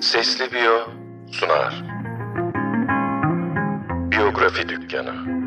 Sesli Biyo sunar. Biyografi Dükkanı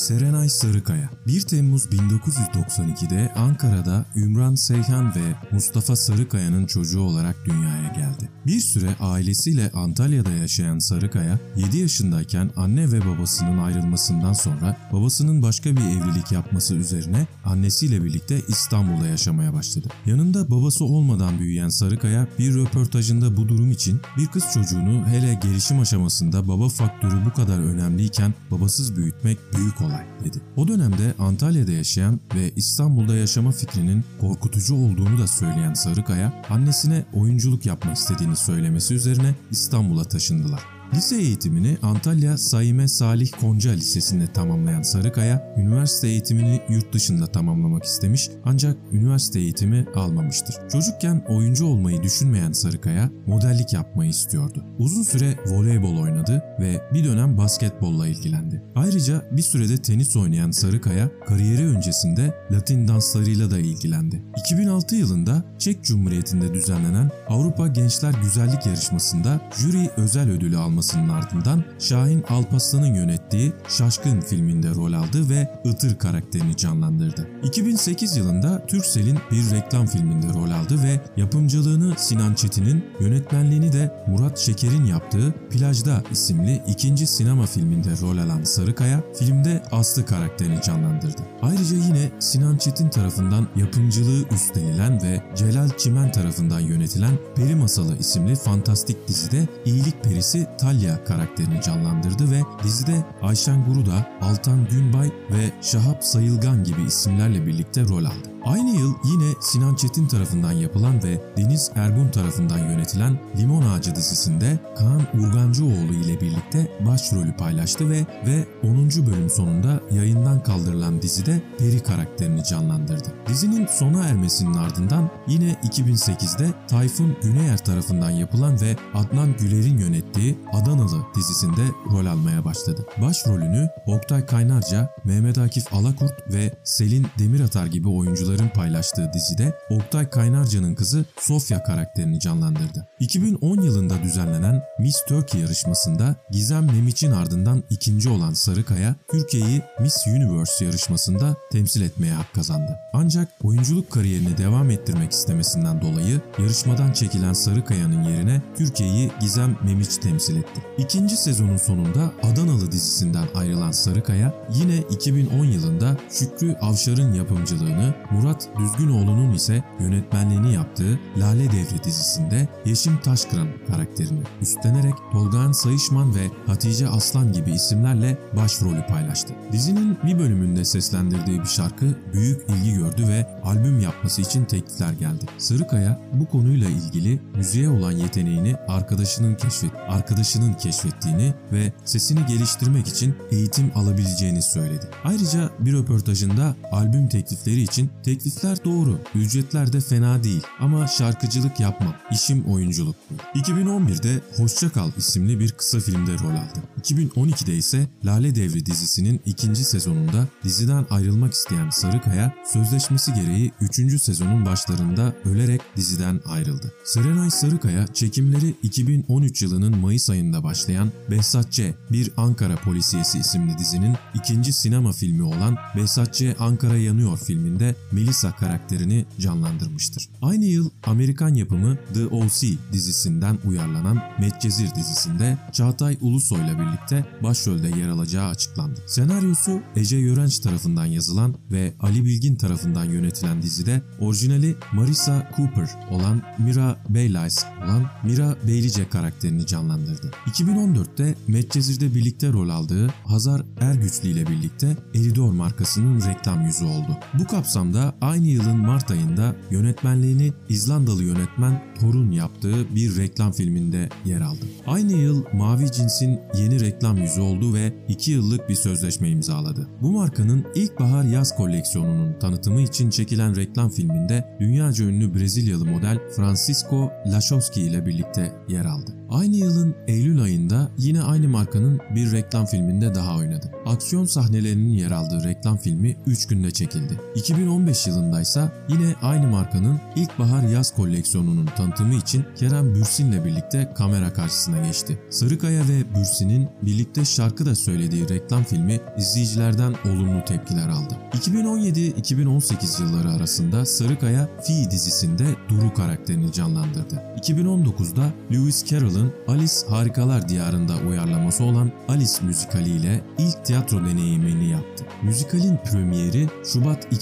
Serenay Sarıkaya 1 Temmuz 1992'de Ankara'da Ümran Seyhan ve Mustafa Sarıkaya'nın çocuğu olarak dünyaya geldi. Bir süre ailesiyle Antalya'da yaşayan Sarıkaya 7 yaşındayken anne ve babasının ayrılmasından sonra babasının başka bir evlilik yapması üzerine annesiyle birlikte İstanbul'da yaşamaya başladı. Yanında babası olmadan büyüyen Sarıkaya bir röportajında bu durum için bir kız çocuğunu hele gelişim aşamasında baba faktörü bu kadar önemliyken babasız büyütmek büyük olay dedi. O dönemde Antalya'da yaşayan ve İstanbul'da yaşama fikrinin korkutucu olduğunu da söyleyen Sarıkaya, annesine oyunculuk yapmak istediğini söylemesi üzerine İstanbul'a taşındılar. Lise eğitimini Antalya Saime Salih Konca Lisesi'nde tamamlayan Sarıkaya, üniversite eğitimini yurt dışında tamamlamak istemiş ancak üniversite eğitimi almamıştır. Çocukken oyuncu olmayı düşünmeyen Sarıkaya, modellik yapmayı istiyordu. Uzun süre voleybol oynadı ve bir dönem basketbolla ilgilendi. Ayrıca bir sürede tenis oynayan Sarıkaya, kariyeri öncesinde Latin danslarıyla da ilgilendi. 2006 yılında Çek Cumhuriyeti'nde düzenlenen Avrupa Gençler Güzellik Yarışması'nda jüri özel ödülü alması olmasının ardından Şahin Alpaslan'ın yönettiği Şaşkın filminde rol aldı ve Itır karakterini canlandırdı. 2008 yılında Türksel'in bir reklam filminde rol aldı ve yapımcılığını Sinan Çetin'in, yönetmenliğini de Murat Şeker'in yaptığı Plajda isimli ikinci sinema filminde rol alan Sarıkaya, filmde Aslı karakterini canlandırdı. Ayrıca yine Sinan Çetin tarafından yapımcılığı üstlenilen ve Celal Çimen tarafından yönetilen Peri Masalı isimli fantastik dizide iyilik perisi Ta Talya karakterini canlandırdı ve dizide Ayşen Guruda, Altan Günbay ve Şahap Sayılgan gibi isimlerle birlikte rol aldı. Aynı yıl yine Sinan Çetin tarafından yapılan ve Deniz Ergun tarafından yönetilen Limon Ağacı dizisinde Kaan Urgancıoğlu ile birlikte başrolü paylaştı ve ve 10. bölüm sonunda yayından kaldırılan dizide Peri karakterini canlandırdı. Dizinin sona ermesinin ardından yine 2008'de Tayfun Güneyer tarafından yapılan ve Adnan Güler'in yönettiği Adanalı dizisinde rol almaya başladı. Başrolünü Oktay Kaynarca, Mehmet Akif Alakurt ve Selin Demiratar gibi oyuncular oyuncuların paylaştığı dizide Oktay Kaynarca'nın kızı Sofya karakterini canlandırdı. 2010 yılında düzenlenen Miss Turkey yarışmasında Gizem Memiç'in ardından ikinci olan Sarıkaya, Türkiye'yi Miss Universe yarışmasında temsil etmeye hak kazandı. Ancak oyunculuk kariyerini devam ettirmek istemesinden dolayı yarışmadan çekilen Sarıkaya'nın yerine Türkiye'yi Gizem Memiç temsil etti. İkinci sezonun sonunda Adanalı dizisinden ayrılan Sarıkaya yine 2010 yılında Şükrü Avşar'ın yapımcılığını Murat Düzgünoğlu'nun ise yönetmenliğini yaptığı Lale Devri dizisinde Yeşim Taşkıran karakterini üstlenerek Tolgağan Sayışman ve Hatice Aslan gibi isimlerle başrolü paylaştı. Dizinin bir bölümünde seslendirdiği bir şarkı büyük ilgi gördü ve albüm yapması için teklifler geldi. Sarıkaya bu konuyla ilgili müziğe olan yeteneğini arkadaşının keşfet arkadaşının keşfettiğini ve sesini geliştirmek için eğitim alabileceğini söyledi. Ayrıca bir röportajında albüm teklifleri için Teklifler doğru, ücretler de fena değil ama şarkıcılık yapmam, işim oyunculuk. 2011'de Hoşça Kal isimli bir kısa filmde rol aldı. 2012'de ise Lale Devri dizisinin ikinci sezonunda diziden ayrılmak isteyen Sarıkaya sözleşmesi gereği 3. sezonun başlarında ölerek diziden ayrıldı. Serenay Sarıkaya çekimleri 2013 yılının Mayıs ayında başlayan Behzatçe Bir Ankara Polisiyesi isimli dizinin ikinci sinema filmi olan Behzatçe Ankara Yanıyor filminde Melissa karakterini canlandırmıştır. Aynı yıl Amerikan yapımı The O.C. dizisinden uyarlanan Medcezir dizisinde Çağatay Ulusoy'la birlikte başrolde yer alacağı açıklandı. Senaryosu Ece Yörenç tarafından yazılan ve Ali Bilgin tarafından yönetilen dizide orijinali Marissa Cooper olan Mira Beylice olan Mira Beylice karakterini canlandırdı. 2014'te Medcezir'de birlikte rol aldığı Hazar Ergüçlü ile birlikte Elidor markasının reklam yüzü oldu. Bu kapsamda aynı yılın Mart ayında yönetmenliğini İzlandalı yönetmen Thor'un yaptığı bir reklam filminde yer aldı. Aynı yıl Mavi Cins'in yeni reklam yüzü oldu ve 2 yıllık bir sözleşme imzaladı. Bu markanın ilkbahar yaz koleksiyonunun tanıtım tanıtımı için çekilen reklam filminde dünyaca ünlü Brezilyalı model Francisco Lachowski ile birlikte yer aldı. Aynı yılın Eylül ayında yine aynı markanın bir reklam filminde daha oynadı. Aksiyon sahnelerinin yer aldığı reklam filmi 3 günde çekildi. 2015 yılında ise yine aynı markanın ilkbahar yaz koleksiyonunun tanıtımı için Kerem Bürsin'le birlikte kamera karşısına geçti. Sarıkaya ve Bürsin'in birlikte şarkı da söylediği reklam filmi izleyicilerden olumlu tepkiler aldı. 2017-2018 yılları arasında Sarıkaya Fi dizisinde Duru karakterini canlandırdı. 2019'da Lewis Carroll'ın Alice Harikalar Diyarında uyarlaması olan Alice müzikaliyle ilk tiyatro deneyimini yaptı. Müzikalin premieri Şubat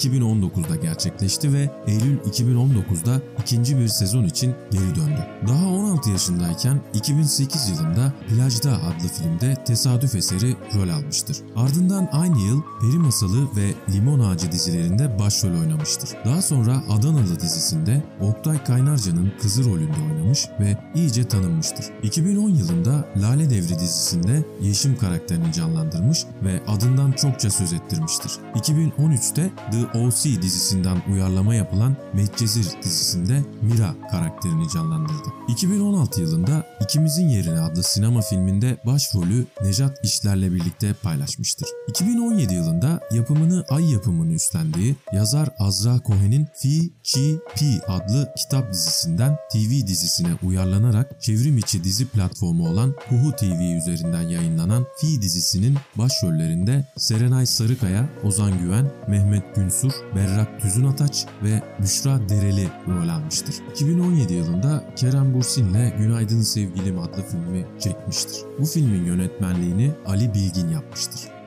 2019'da gerçekleşti ve Eylül 2019'da ikinci bir sezon için geri döndü. Daha 16 yaşındayken 2008 yılında Plajda adlı filmde tesadüf eseri rol almıştır. Ardından aynı yıl Peri Masalı ve Limon Ağacı dizilerinde başrol oynamıştır. Daha sonra Adanalı dizisinde Oktay Kaynarca'nın kızı rolünde oynamış ve iyice tanınmıştır. 2010 yılında Lale Devri dizisinde Yeşim karakterini canlandırmış ve adından çokça söz ettirmiştir. 2013'te The O.C. dizisinden uyarlama yapılan Medcezir dizisinde Mira karakterini canlandırdı. 2016 yılında İkimizin Yerine adlı sinema filminde başrolü Nejat İşler'le birlikte paylaşmıştır. 2017 yılında yapımını Ay yapımını üstlendiği yazar Azra Cohen'in Fi Chi Pi adlı kitap dizisinden TV dizisine uyarlanarak çevrim içi dizi platformu olan Kuhu TV üzerinden yayınlanan Fi dizisinin başrollerinde Serenay Sarıkaya, Ozan Güven, Mehmet Günsur, Berrak Tüzünataç ve Büşra Dereli rol almıştır. 2017 yılında Kerem Bursin'le Günaydın Sevgilim adlı filmi çekmiştir. Bu filmin yönetmenliğini Ali Bilgin yapmıştır.